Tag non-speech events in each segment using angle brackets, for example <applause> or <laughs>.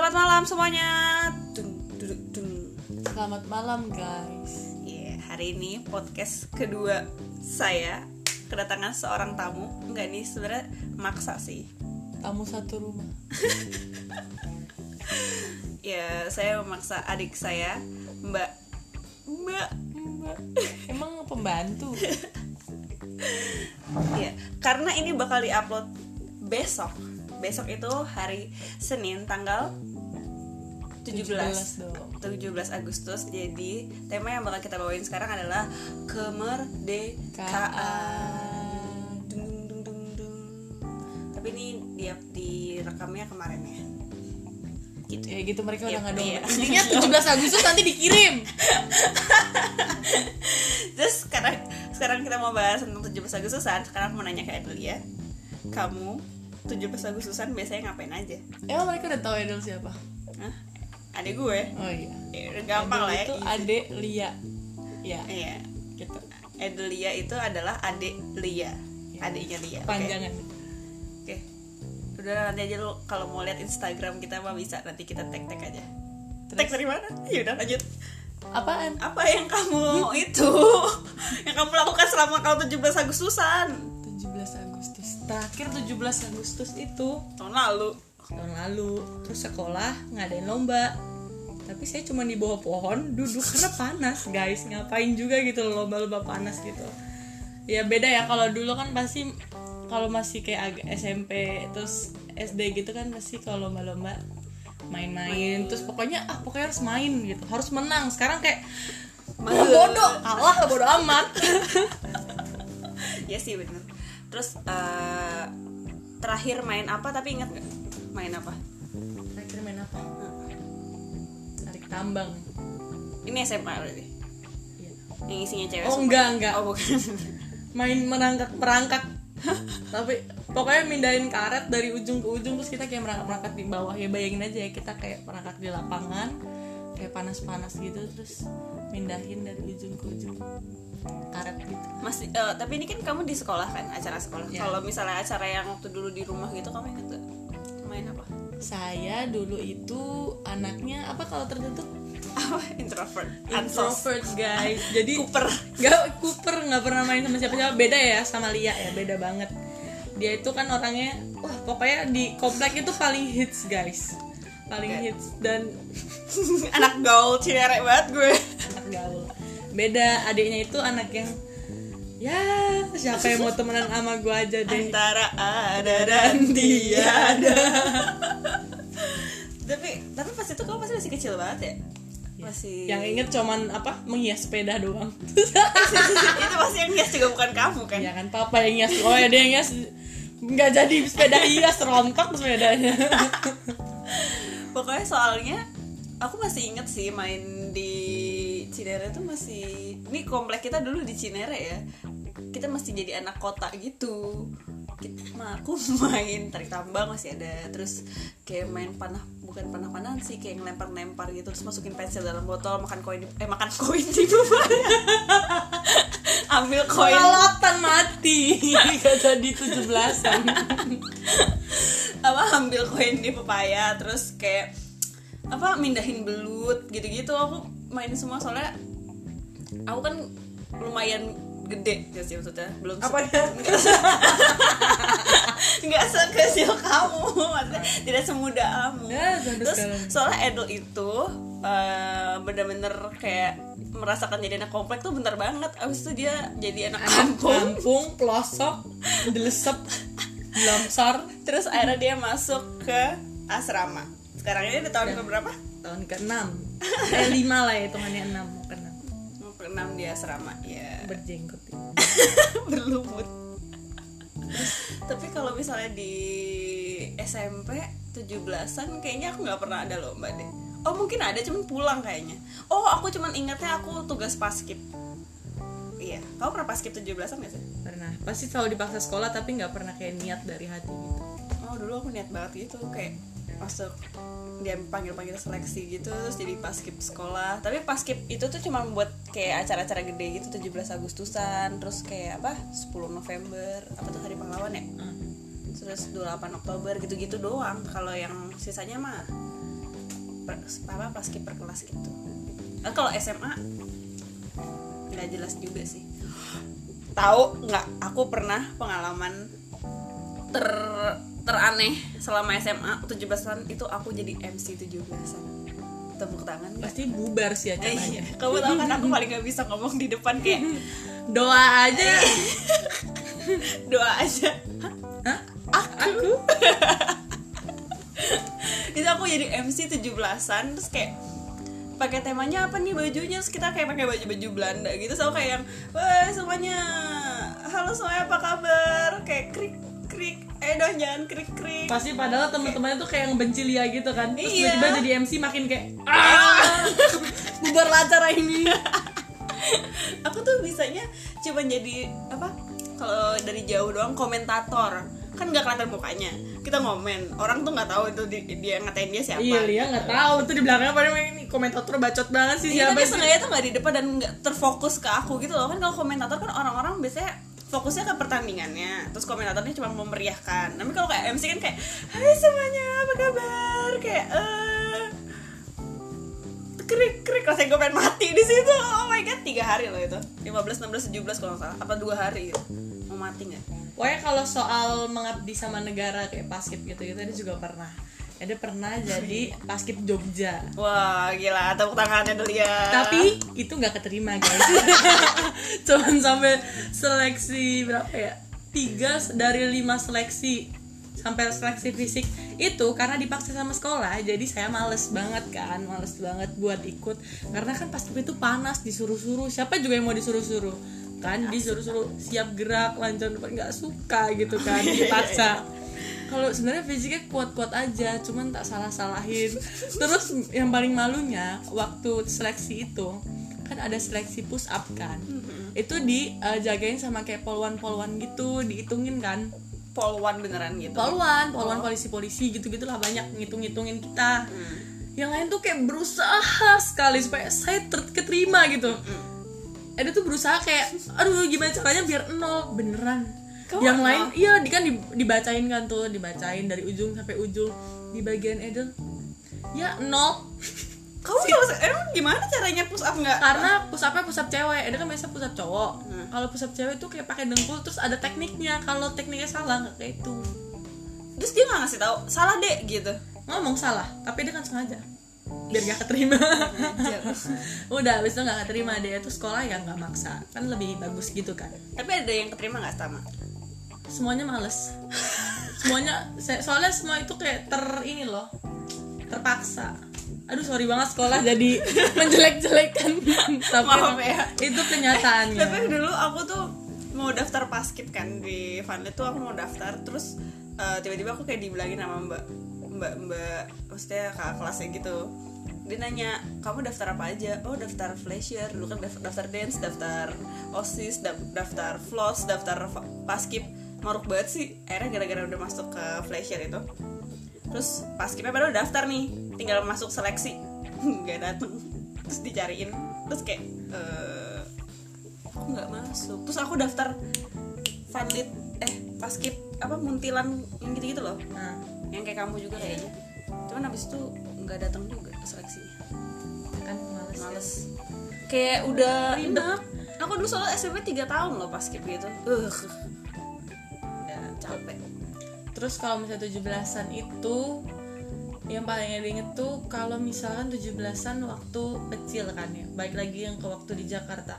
Selamat malam semuanya. Dung, duduk, dung. Selamat malam guys. Iya, hari ini podcast kedua saya kedatangan seorang tamu. Enggak nih sebenarnya maksa sih. Tamu satu rumah. <laughs> Ya, saya memaksa adik saya, Mbak. Mbak. Mbak, Emang pembantu? <laughs> Iya, karena ini bakal diupload besok. Besok itu hari Senin tanggal 17. 17 dong. 17 Agustus. Jadi, tema yang bakal kita bawain sekarang adalah kemerdekaan. Kaan. Dung, dung, dung, dung. Tapi ini dia direkamnya kemarin ya. Gitu. Ya gitu mereka Iya, udah nggak iya. download. Intinya 17 Agustus nanti dikirim. <laughs> Terus sekarang sekarang kita mau bahas tentang 17 Agustusan. Sekarang mau nanya ke Adelia. Kamu 17 Agustusan biasanya ngapain aja? Emang mereka udah tahu Edel siapa? Hah? Adek gue. Oh iya. Ya, udah gampang lah ya. Itu Ade Lia. Ya, Iya. gitu. Adelia itu adalah adik Lia. Adiknya Lia. oke? Panjangan. Oke. Udah nanti aja lu kalau mau lihat Instagram kita mah bisa nanti kita tag-tag aja. Tag dari mana? Ya udah lanjut. Apaan? Apa yang kamu itu <laughs> yang kamu lakukan selama kau 17 Agustusan 17 Agustus. Terakhir 17 Agustus itu tahun lalu? Tahun lalu. Terus sekolah ngadain lomba. Tapi saya cuma di bawah pohon duduk karena panas guys. Ngapain juga gitu lomba-lomba panas gitu. Ya beda ya. Kalau dulu kan pasti kalau masih kayak agak SMP terus SD gitu kan pasti kalau lomba-lomba main-main. Terus pokoknya ah pokoknya harus main gitu. Harus menang. Sekarang kayak Malu. bodoh. Kalah bodoh amat. <laughs> Ya sih bener. Terus eh, terakhir main apa? Tapi ingat nggak? Main apa? terakhir main apa tarik tambang Ini SMA berarti. Iya. Yang isinya cewek. oh enggak enggak Oh bukan. <laughs> main merangkak merangkak <laughs> tapi pokoknya mindahin karet dari ujung ke ujung terus kita kayak merangkak merangkak di bawah ya bayangin aja ya kita kayak merangkak di lapangan kayak panas-panas gitu terus mindahin dari ujung ke ujung karet gitu Masih eh, tapi ini kan kamu di sekolah kan, acara sekolah. Ya. Kalau misalnya acara yang waktu dulu di rumah gitu kamu ingat gak? Main apa? saya dulu itu anaknya apa kalau tertutup Apa? Introvert. Introvert guys <laughs> jadi Cooper. Gak Cooper nggak pernah main sama siapa-siapa beda ya sama Lia ya beda banget dia itu kan orangnya wah pokoknya di komplek itu paling hits guys paling Oke. hits dan <laughs> Anak gaul cinere banget gue. anak gaul beda adiknya itu anak yang ya siapa yang mau temenan sama gue aja deh. Antara ada dan tiada. <laughs> tapi tapi pas itu kamu pasti masih kecil banget ya? Masih yang inget cuman apa? Menghias sepeda doang. <laughs> Itu pasti yang hias juga bukan kamu kan? ya kan papa yang hias. Oh ya dia yang hias. Nggak jadi sepeda hias rontok sepedanya. <laughs> Pokoknya soalnya aku masih inget sih main di Cinere tuh masih ini komplek kita dulu di Cinere ya. Kita masih jadi anak kota gitu. Kita, nah, aku <laughs> main tarik tambang masih ada. Terus kayak main panah bukan panah panahan sih kayak ngelempar-lempar gitu. Terus masukin pensil dalam botol makan koin di- eh makan koin di <laughs> ambil koin. Kelolotan mati. <laughs> Gak jadi tujuh belasan. Apa ambil koin di pepaya terus kayak apa mindahin belut gitu-gitu. Aku main semua soalnya aku kan lumayan gede gak sih maksudnya. Belum se- ya? <laughs> <laughs> Nggak sekecil kamu maksudnya tidak semudah kamu. Ya, terus soalnya Edel itu eh, bener-bener kayak merasakan jadi anak komplek tuh bentar banget. Abis itu dia jadi anak kampung. kampung pelosok delesep longsor terus akhirnya dia masuk ke asrama. Sekarang ini di tahun ke berapa tahun ke-6 <laughs> eh 5 lah ya hitungannya 6 mau ke 6 mau ke enam di asrama ya berjenggot ya. <laughs> berlumut. Tapi kalau misalnya di SMP 17-an kayaknya aku nggak pernah ada lomba deh. Oh mungkin ada cuman pulang kayaknya. Oh aku cuman ingatnya aku tugas paskip iya kamu pernah paskip 17-an gak sih? Pernah. Pasti selalu dipaksa sekolah tapi nggak pernah kayak niat dari hati gitu. Oh dulu aku niat banget gitu kayak masuk dia panggil panggil seleksi gitu terus jadi paskip sekolah. Tapi paskip itu tuh cuma buat kayak acara-acara gede gitu 17 Agustusan terus kayak apa 10 November apa tuh hari pahlawan ya? Ah. terus 28 Oktober gitu-gitu doang. Kalau yang sisanya mah per, apa paskib per kelas gitu. Nah, kalau SMA nggak jelas juga sih. Tahu nggak? Aku pernah pengalaman ter teraneh selama SMA 17-an itu aku jadi MC 17-an tepuk tangan nggak? pasti bubar sih Eh, acaranya iya. kamu tahu kan aku paling nggak bisa ngomong di depan kayak <laughs> doa aja. <laughs> Doa aja. Hah? aku? <laughs> Itu aku jadi MC 17-an terus kayak pakai temanya apa nih bajunya terus kita kayak pakai baju-baju Belanda gitu. So kayak yang wah semuanya. Halo semuanya apa kabar? Kayak krik eh dong jangan krik krik pasti padahal teman-temannya tuh kayak yang benci Lia gitu kan. Terus Iya. tiba-tiba jadi MC makin kayak ah! Bubar lah acara ini. <laughs> Aku tuh bisanya cuma jadi apa kalau dari jauh doang komentator. Kan nggak kelihatan mukanya. Kita ngomen. Orang tuh nggak tahu itu di- dia ngatain dia siapa. Iya Lia nggak tahu. Tuh di belakangnya pada ini komentator bacot banget sih Iya, siapa tapi sengaja tuh nggak di depan dan nggak terfokus ke aku gitu loh. Kan kalau komentator kan orang-orang biasanya fokusnya ke pertandingannya terus komentatornya cuma memeriahkan. Tapi kalau kayak MC kan kayak Hai semuanya apa kabar? Kayak eh krik krik rasanya gue pengen mati di situ. Oh my god tiga hari loh itu. 15 16 17 kalau nggak salah. Apa dua hari gitu mau mati nggak? Pokoknya kalau soal mengabdi sama negara kayak paskib gitu gitu dia juga pernah ada pernah jadi paskib Jogja. Wah gila. Tepuk tangannya dulu ya. Tapi itu nggak keterima guys. <laughs> Cuman sampai seleksi berapa ya? Tiga dari lima seleksi. Sampai seleksi fisik. Itu karena dipaksa sama sekolah. Jadi saya males banget kan. Males banget buat ikut. Karena kan paskib itu panas disuruh-suruh. Siapa juga yang mau disuruh-suruh? Kan disuruh-suruh siap gerak lancar depan nggak suka gitu kan. Dipaksa <laughs> kalau sebenarnya fisiknya kuat-kuat aja cuman tak salah-salahin. Terus yang paling malunya waktu seleksi itu kan ada seleksi push up kan itu dijagain sama kayak polwan-polwan gitu dihitungin kan? Polwan beneran gitu? Polwan polwan polisi-polisi gitu gitulah banyak ngitung-ngitungin kita. Hmm. yang lain tuh kayak berusaha sekali supaya saya ter- keterima gitu. Ada tuh berusaha kayak aduh gimana caranya biar nol? Beneran Kok yang lain iya di kan di- dibacain kan tuh dibacain dari ujung sampai ujung. Di bagian Edel ya nol. Kamu tahu emang gimana caranya push up nggak? Karena push upnya push up cewek Edel kan biasa push up cowok. Hmm. kalau push up cewek tuh kayak pakai dengkul terus ada tekniknya. Kalau tekniknya salah nggak kayak itu. Terus dia nggak ngasih tahu salah deh gitu. Ngomong salah tapi dia kan sengaja. Biar gak keterima. <laughs> udah abis itu gak keterima dia tuh sekolah ya nggak maksa. Kan lebih bagus gitu kan. Tapi ada yang keterima nggak sama semuanya males. Semuanya se- soalnya semua itu kayak ter ini loh terpaksa. Aduh sorry banget sekolah jadi <laughs> menjelek-jelekan. Tapi Maaf ya. itu kenyataannya. Tapi dulu aku tuh mau daftar paskib kan di Vanlit tuh aku mau daftar. Terus eh, tiba-tiba aku kayak dibilangin sama mbak mbak mbak maksudnya kakak kelasnya gitu. Dia nanya kamu daftar apa aja? Oh daftar flasher dulu kan daftar, daftar dance daftar osis daf- daftar floss daftar fa- maruk banget sih. Akhirnya gara-gara udah masuk ke flasher itu. Terus paskibnya baru daftar nih tinggal masuk seleksi. <laughs> Nggak dateng. Terus dicariin. Terus kayak eh aku nggak masuk. Terus aku daftar Vanlit eh paskib apa muntilan yang gitu gitu loh. Nah yang kayak kamu juga kayaknya. Cuman habis itu nggak datang juga seleksinya kan males. Males. Kayak udah Enak. aku dulu soalnya SMP 3 tahun loh paskib gitu. Uh capek Terus kalau misalnya 17-an itu yang paling diinget tuh kalau misalkan 17-an waktu kecil kan ya. Baik lagi yang ke waktu di Jakarta.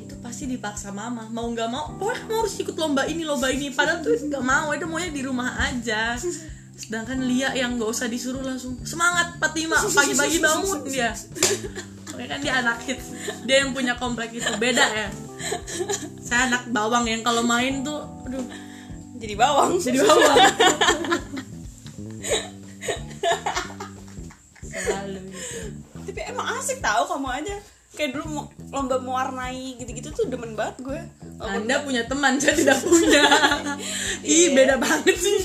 Itu pasti dipaksa mama. Mau nggak mau, pokoknya kamu harus ikut lomba ini, lomba ini. Padahal tuh nggak mau, itu maunya di rumah aja. Sedangkan Lia yang nggak usah disuruh langsung semangat 45 pagi-pagi bangun dia. Pokoknya kan dia anak hits. Dia yang punya komplek itu beda ya. Saya anak bawang yang kalau main tuh, aduh, jadi bawang. Jadi bawang. Selalu. Gitu tapi emang asik tahu kamu aja. Kayak dulu mau- lomba mewarnai gitu-gitu tuh demen banget gue. Walaupun anda punya teman saya tidak punya. <laughs> Ih beda banget sih.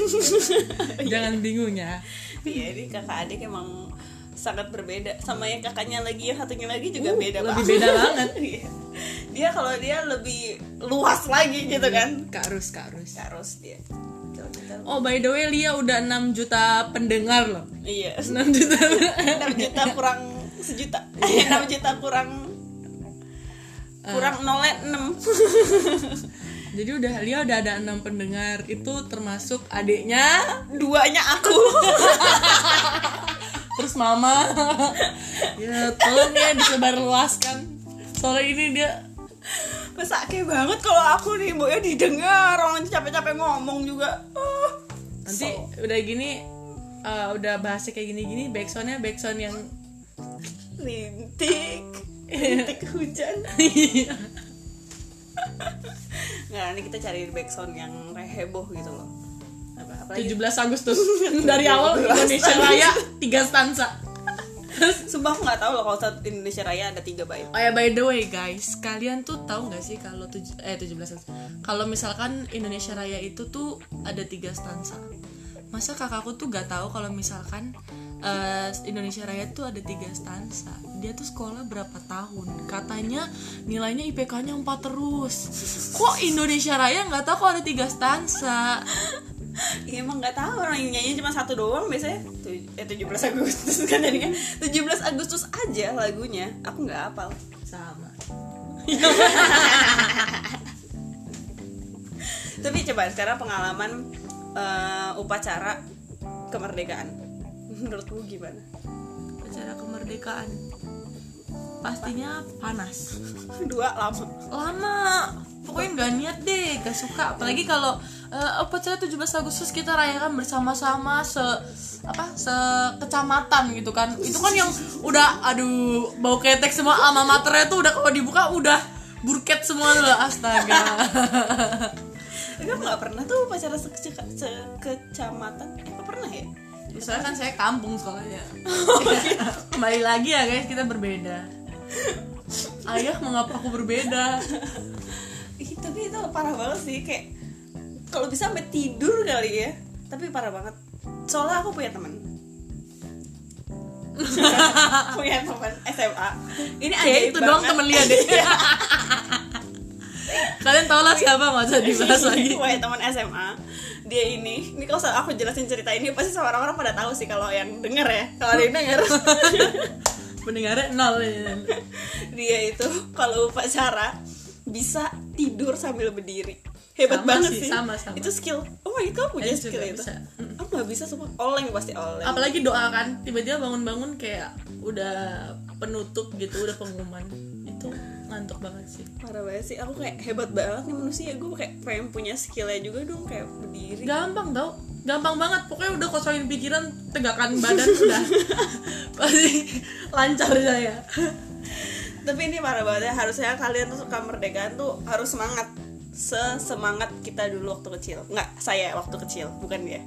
<laughs> Jangan bingung ya. Iya, ini kakak adik emang sangat berbeda. Sama yang kakaknya lagi yang satunya lagi juga Uh, beda lebih banget. beda banget. <laughs> Iya. dia kalau dia lebih luas lagi gitu kan. Kak Rus, Kak Rus. harus dia. Oh by the way Lia udah 6 juta pendengar loh. Iya. 6 juta. 6 juta kurang sejuta. Iya. <laughs> 6 juta kurang kurang nolnya 6 <laughs> Jadi udah Lia udah ada 6 pendengar. Itu termasuk adiknya. Duanya aku. <laughs> Terus mama. Ya tolong ya disebarluaskan. Soalnya ini dia Mesake banget kalau aku nih Boya didengar orang capek-capek ngomong juga. Ah. Nanti udah gini eh, Udah bahasnya kayak gini-gini Backsoundnya backsound yang rintik rintik <laughs> hujan. <laughs> Nggak nanti kita cari backsound yang heboh gitu loh. Apa? Apalagi 17 Agustus. <laughs> Dari awal Indonesia Raya 3 stansa <laughs> sumpah aku nggak tahu loh kalau saat Indonesia Raya ada tiga bait Oh ya by the way guys, kalian tuh tahu nggak sih kalau tuj- eh 17 Agustus. Kalau misalkan Indonesia Raya itu tuh ada tiga stansa. Masa kakakku tuh nggak tahu kalau misalkan eh, Indonesia Raya tuh ada tiga stansa. Dia tuh sekolah berapa tahun? Katanya nilainya IPK-nya 4 terus. Kok Indonesia Raya nggak tahu kalau ada tiga stansa? Iya <laughs> emang nggak tahu orang nyanyi cuma satu doang biasanya eh, 17 Agustus kan jadinya. 17 Agustus aja lagunya. Aku nggak hafal. Sama. <laughs> tapi coba sekarang pengalaman eh, upacara kemerdekaan. <laughs> Menurutmu gimana? Acara kemerdekaan. Pastinya panas. <laughs> dua lama. Lama. Pokoknya nggak niat deh gak suka. Apalagi kalau eh, upacara 17 Agustus kita rayakan bersama-sama se apa se kecamatan gitu kan. Itu kan yang udah aduh bau ketek semua alma maternya tuh udah kalau dibuka udah burket semua tuh astaga. <laughs> Aku nggak pernah tuh upacara sekecamatan eh apa pernah ya? Soalnya kan saya kampung sekolahnya <laughs> kembali lagi ya guys kita berbeda. Ayah mengapa aku berbeda? Ih, tapi itu parah banget sih kayak kalau bisa sampai tidur kali ya. Tapi parah banget. Soalnya aku punya teman <laughs> punya teman SMA ini ajaib itu dong banget. temen Lia deh. <laughs> Kalian tau lah siapa nggak usah dibahas lagi. <laughs> Punya teman SMA dia ini. Ini kalau aku jelasin cerita ini pasti sama orang-orang pada tahu sih kalau yang denger ya. Kalau ada yang denger. Pendengarnya nol ya. dia itu kalau upacara bisa tidur sambil berdiri hebat Sama banget sih, sih, sama, sama. itu skill. Oh my god punya juga skill itu. Bisa. aku nggak bisa semua oleng pasti oleng. Apalagi doa kan tiba-tiba bangun-bangun kayak udah penutup gitu udah pengumuman. Itu ngantuk banget sih. Parah banget sih. Aku kayak hebat banget nih manusia. Gue kayak pengen punya skillnya juga dong kayak berdiri. Gampang tau. Gampang banget. Pokoknya udah kosongin pikiran tegakkan badan udah. <laughs> Pasti lancar saya tapi ini parah banget ya. Harusnya kalian tuh suka kemerdekaan tuh harus semangat sesemangat kita dulu waktu kecil. Nggak saya waktu kecil bukan dia.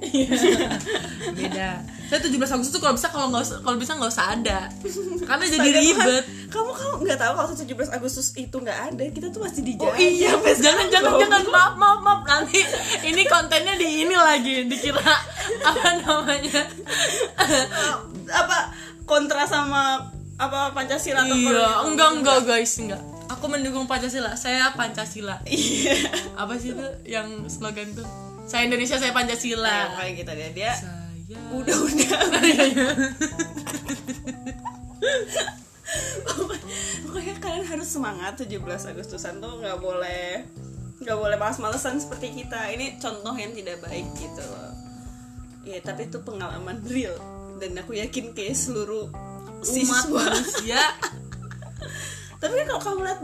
<laughs> Beda. Saya 17 Agustus tuh kalau bisa kalau nggak kalau bisa nggak usah ada. Karena jadi Astaga, ribet. Tuhan. kamu kamu nggak tahu kalau 17 Agustus itu nggak ada kita tuh masih dijajah Oh iya, jangan jangan jangan. Maaf maaf maaf. Nanti ini kontennya di ini lagi dikira apa namanya? Apa kontra sama apa Pancasila atau iya enggak enggak guys enggak aku mendukung Pancasila saya Pancasila. Iya. Apa sih itu yang slogan tuh? Saya Indonesia saya Nah, Pancasila kayak gitu deh. Dia saya udah udah <laughs> pokoknya kalian harus semangat 17 Agustusan tuh nggak boleh nggak boleh malas-malesan seperti kita. Ini contoh yang tidak baik gitu loh. Ya tapi itu pengalaman real. Dan aku yakin kayak seluruh umat siswa. manusia <laughs> tapi kan kalau kamu lihat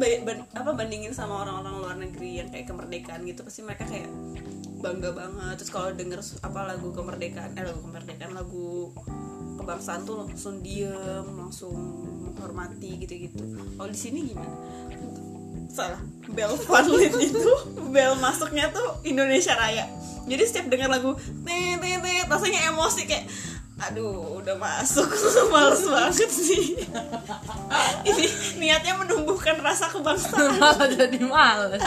apa bandingin sama orang-orang luar negeri yang kayak kemerdekaan gitu pasti mereka kayak bangga banget. Terus kalau denger apa lagu kemerdekaan eh lagu kemerdekaan lagu kebangsaan tuh langsung diem langsung menghormati gitu-gitu. Kalau di sini gimana? Salah. Bel Fadlit itu bel masuknya tuh Indonesia Raya. Jadi setiap dengar lagu tet tet tet rasanya emosi kayak aduh udah masuk. <laughs> Males banget sih. Ini niatnya menumbuhkan rasa kebangsaan. <laughs> Malah jadi males.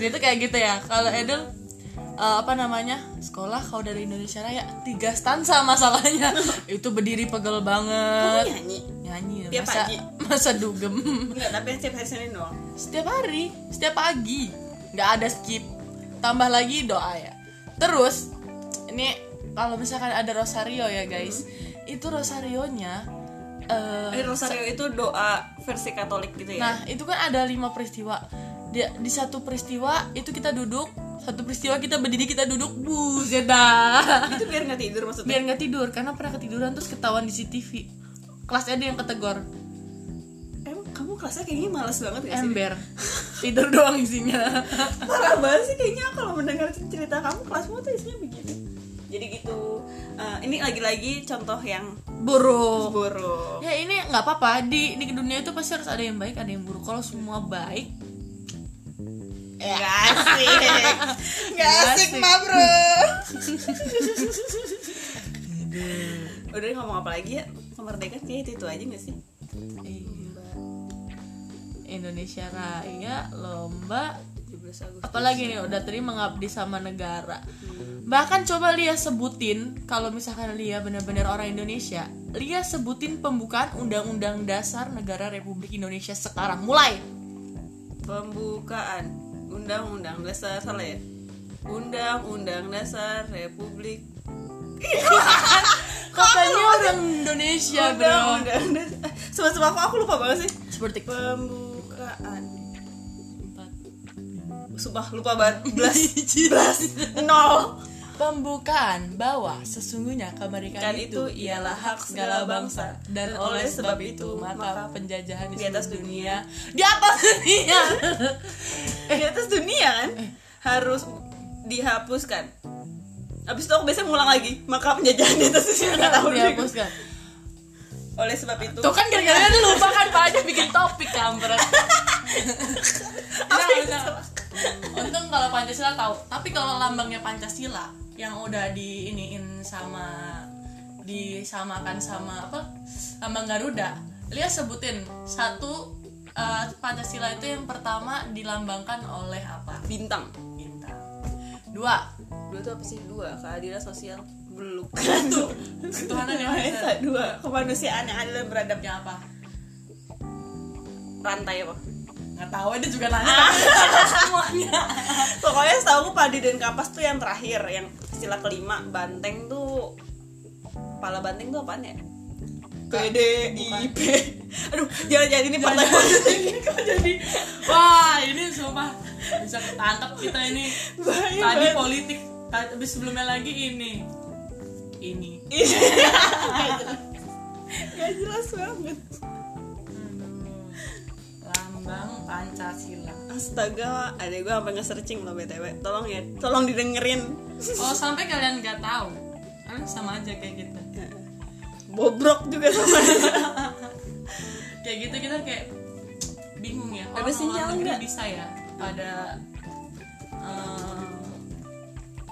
Dia tuh kayak gitu ya. Kalau Edel eh, apa namanya? Sekolah kalau dari Indonesia Raya tiga stansa masalahnya. <laughs> Itu berdiri pegel Kamu banget nyanyi? Nyanyi. Tiap masa pagi? masa dugem? Enggak, tapi setiap hari Senin doang. Setiap hari. Setiap pagi. Nggak ada skip. Tambah lagi doa ya. Terus ini kalau misalkan ada rosario ya guys itu rosarionya eh, Eh, Rosario itu doa versi Katolik gitu ya? Nah itu kan ada lima peristiwa. Di, di satu peristiwa itu kita duduk satu peristiwa kita berdiri kita duduk buset dah. Itu biar nggak tidur maksudnya? Biar nggak tidur karena pernah ketiduran terus ketahuan di CCTV kelas ada yang ketegor. Emang kamu kelasnya kayaknya males banget gak sih? ember. <laughs> Tidur doang isinya. Parah banget sih kayaknya kalau mendengar cerita kamu kelasmu tuh isinya begitu Jadi gitu. Eh, Ini lagi-lagi contoh yang buruk. Buruk. Ya ini nggak apa-apa. Di di dunia itu pasti harus ada yang baik ada yang buruk. Kalau semua baik Gak asik. Gak asik asik. mah bro. <laughs> Udah ngomong apa lagi ya? Kemerdekaan kayak itu-itu aja gak sih? Iya. Indonesia Raya lomba 17 Agustus. Apalagi nih udah tadi mengabdi sama negara. Bahkan coba Lia sebutin kalau misalkan Lia benar-benar orang Indonesia Lia sebutin pembukaan Undang-Undang Dasar Negara Republik Indonesia sekarang. Mulai! Pembukaan Undang-Undang Dasar Salah ya? Undang-Undang Dasar Republik <laughs> katanya orang Indonesia bro. Undang-Undang Dasar. Sebab-sebab aku, aku lupa banget sih. Seperti Pembukaan Sumpah lupa banget Belas. <laughs> Belas. Nol. Pembukaan bahwa sesungguhnya kemerdekaan Kan itu itu ialah hak segala bangsa. dan oleh sebab itu maka penjajahan di, di atas dunia. di atas <laughs> dunia. Di atas dunia kan? Harus dihapuskan. Abis itu aku biasanya ngulang lagi. Maka penjajahan di atas dunia Gak tahu dihapuskan. Oleh sebab itu. Tuh kan gara-gara lu <laughs> lupa kan Pak aja bikin topik kampret Pancasila tahu. Tapi kalau lambangnya Pancasila yang udah di iniin sama disamakan sama apa lambang Garuda lihat sebutin satu eh, Pancasila itu yang pertama dilambangkan oleh apa? Bintang. Bintang. Dua. Dua itu apa sih? Dua Keadilan sosial. Belum. <laughs> Satu. Ketuhanan yang Maha Esa. Dua Kemanusiaan yang adil dan beradab. Yang apa? Rantai apa? Nggak tahu dia juga nanya tahu semuanya. <laughs> Pokoknya setahu aku padi dan kapas tuh yang terakhir Yang sila kelima Banteng tuh Kepala banteng tuh apaan ya? PDIP <laughs> Aduh jangan jadi ini partai politik ini kok jadi? Wah ini sumpah bisa ketangkep kita ini. Bahaya tadi banget. politik tapi sebelumnya lagi ini. Ini. <laughs> Gak jelas banget. Lambang pancasila. Astaga, ada gue sampai nge-searching loh BTW Tolong ya, tolong didengerin. Kalau sampai kalian nggak tahu. Kan sama aja kayak gitu. Bobrok juga sama. <laughs> Kayak gitu kita kayak bingung ya orang nggak? bisa ya pada eh,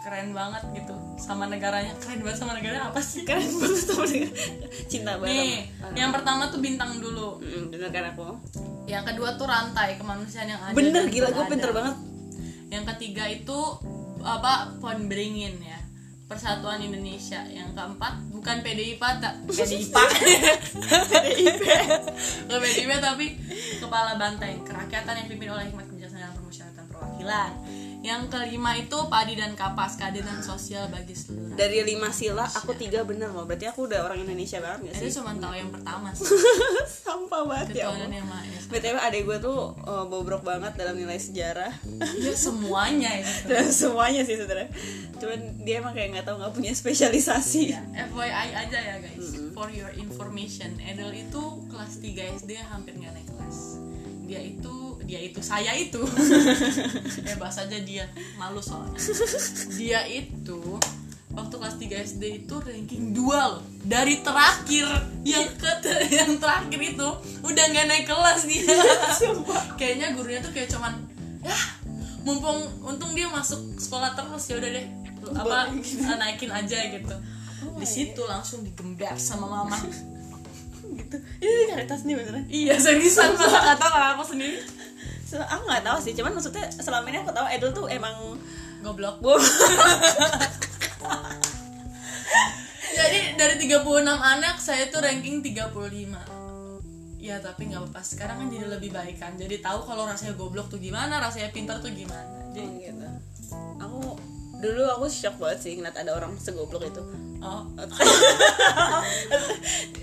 keren banget gitu. Sama negaranya keren banget sama negaranya apa sih? Keren <laughs> banget sama dia Cinta banget nih yang pertama tuh bintang dulu. Hmm, Bener kan aku? Yang kedua tuh rantai kemanusiaan yang ada Bener dan gila, gue beradab. pinter banget. Yang ketiga itu apa pohon beringin ya. Persatuan Indonesia. Yang keempat bukan PDIP tak PDIP PDIP Bukan PDIP tapi kepala banteng kerakyatan yang dipimpin oleh hikmat kebijaksanaan permusyawaratan perwakilan yang kelima itu padi dan kapas keadilan sosial bagi seluruh Dari lima sila, aku tiga bener loh. Berarti aku udah orang Indonesia banget gak sih? cuma tahu yang pertama sih. <laughs> Sampah banget ya maha esa BTW adek gue tuh uh, bobrok banget dalam nilai sejarah. Ya semuanya itu Dan semuanya sih sebenarnya. Cuman dia emang kayak gak tahu gak punya spesialisasi. Ya, FYI aja ya guys. For your information. Edel itu kelas 3 SD hampir nggak naik kelas. itu Dia itu Saya itu. <laughs> Eh bahas aja dia Malu soalnya. Dia itu Waktu kelas 3 SD itu ranking 2 loh. Dari terakhir Yang ke yang terakhir itu Udah nggak naik kelas dia. Kayaknya gurunya tuh kayak cuman Ya mumpung untung dia masuk sekolah terus ya udah deh apa naikin aja gitu. Di situ langsung digembar sama mama. <laughs> Gitu. Ini realitas nih beneran. Iya seriusan. Masa kata aku sendiri aku nggak tahu sih cuman maksudnya selama ini aku tahu Edel tuh emang goblok Gua- <laughs> jadi dari 36 anak saya tuh ranking 35 ya tapi nggak apa-apa. Sekarang kan jadi lebih baik kan. Jadi tahu kalau rasanya goblok tuh gimana rasanya pintar tuh gimana. Jadi gitu. Aku dulu aku shock banget sih ngeliat ada orang segoblok itu. Oh. <laughs>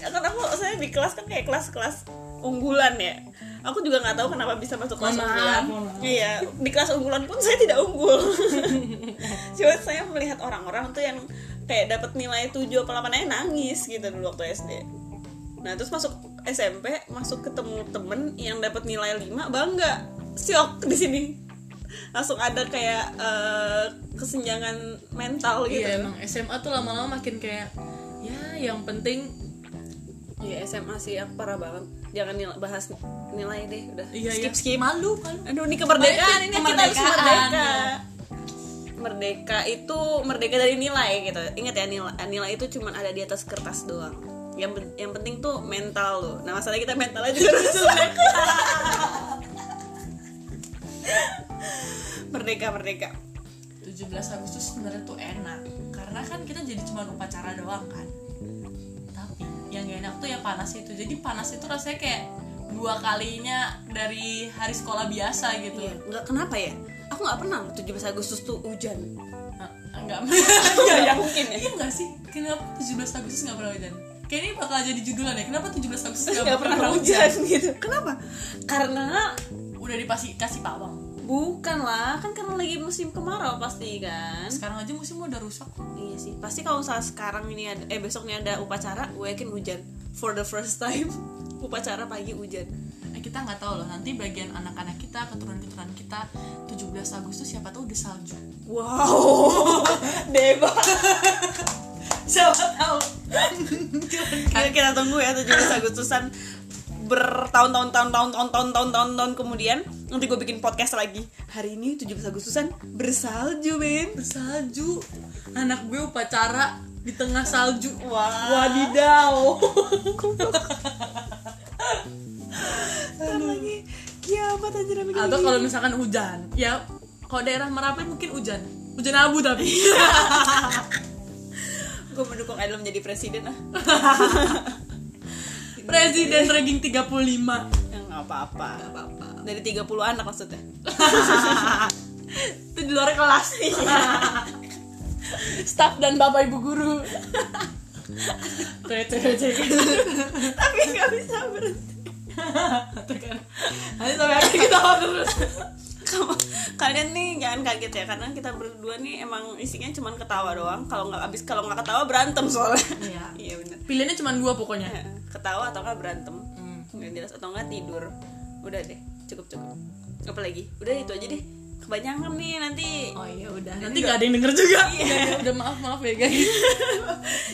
Kan aku saya di kelas kan kayak kelas-kelas unggulan ya aku juga nggak tahu kenapa bisa masuk kelas unggulan mohon maaf. iya di kelas unggulan pun saya tidak unggul. <laughs> Cuma saya melihat orang-orang tuh yang kayak dapat nilai 7 apa 8 aja nangis gitu dulu waktu SD nah terus masuk SMP masuk ketemu temen yang dapat nilai 5 bangga. Syok di sini. Langsung ada kayak eh, kesenjangan mental gitu. Iya emang SMA tuh lama-lama makin kayak ya yang penting Iya SMA sih aku parah banget. Jangan nilai, bahas nilai deh, udah. iya skip iya skip. malu malu Aduh, ini kemerdekaan ini kita harus Kemerdekaan, merdeka. Merdeka itu merdeka dari nilai gitu. Ingat ya nilai nilai itu cuma ada di atas kertas doang. Yang yang penting tuh mental lo. Nah, masalahnya kita mentalnya juga <laughs> harus jelek. merdeka merdeka. 17 Agustus sebenarnya tuh enak karena kan kita jadi cuma upacara doang kan yang gak enak tuh ya panas itu jadi panas itu rasanya kayak dua kalinya dari hari sekolah biasa gitu Iya, nggak kenapa ya? Aku nggak pernah loh 17 Agustus tuh hujan. Ah, enggak enggak <laughs> ya mungkin ya. iya enggak sih kenapa 17 Agustus nggak pernah hujan kayak ini bakal jadi judulan ya kenapa 17 Agustus Nggak pernah hujan gitu. Kenapa? Karena udah dipasih kasih pawang Bukan lah, kan karena lagi musim kemarau pasti kan. sekarang aja musim udah rusak Iya sih, pasti kalau misalnya sekarang ini ada, eh besoknya ada upacara, gue yakin hujan. For the first time, <laughs> upacara pagi hujan. eh, kita nggak tahu loh nanti bagian anak-anak kita keturunan-keturunan kita 17 Agustus siapa tahu udah salju Wow, <laughs> deba. <laughs> siapa tahu Kita, kita tunggu ya 17 Agustusan bertahun-tahun tahun-tahun tahun-tahun tahun-tahun tahun kemudian nanti gue bikin podcast lagi. Hari ini 17 Agustusan bersalju men salju anak gue upacara di tengah salju. Wah. wadidaw. Ntar lagi. Kiamat aja atau kalau misalkan hujan. Ya kalau daerah Merapi mungkin hujan. Hujan abu tapi. <laughs> Gue mendukung Adel menjadi presiden ah <laughs> presiden ranking 35 yang nggak apa-apa. Apa-apa. Dari 30 anak maksudnya. <laughs> Itu di luar kelas staff dan bapak ibu guru. Tapi nggak bisa berhenti. Tuh kan. Nanti sampai akhir kita terus Kamu- kalian nih jangan kaget ya karena kita berdua nih emang isinya cuman ketawa doang. Kalau nggak abis kalau nggak ketawa berantem soalnya. Iya. <laughs> iya bener. Pilihannya cuma dua pokoknya? Ketawa atau nggak berantem. Hmm. nggak jelas atau nggak tidur. Udah deh cukup cukup apa lagi udah itu aja deh kebanyakan nih nanti. Oh iya udah. Nanti nggak ada yang denger juga. Iya. udah maaf maaf ya guys. <laughs>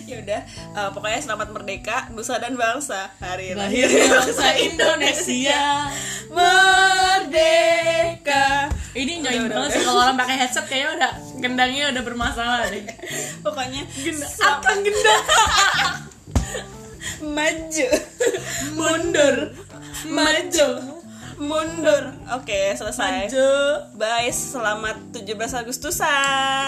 Ya udah eh, pokoknya selamat merdeka nusa dan bangsa. Hari lahir <laughs> bangsa Indonesia. Merdeka. Ini nyanyi banget sih kalau orang pakai headset kayaknya udah gendangnya udah bermasalah deh. <laughs> Pokoknya akan gendang maju. Mundur. Maju mundur. Oke selesai. Maju. Bye selamat 17 Agustusan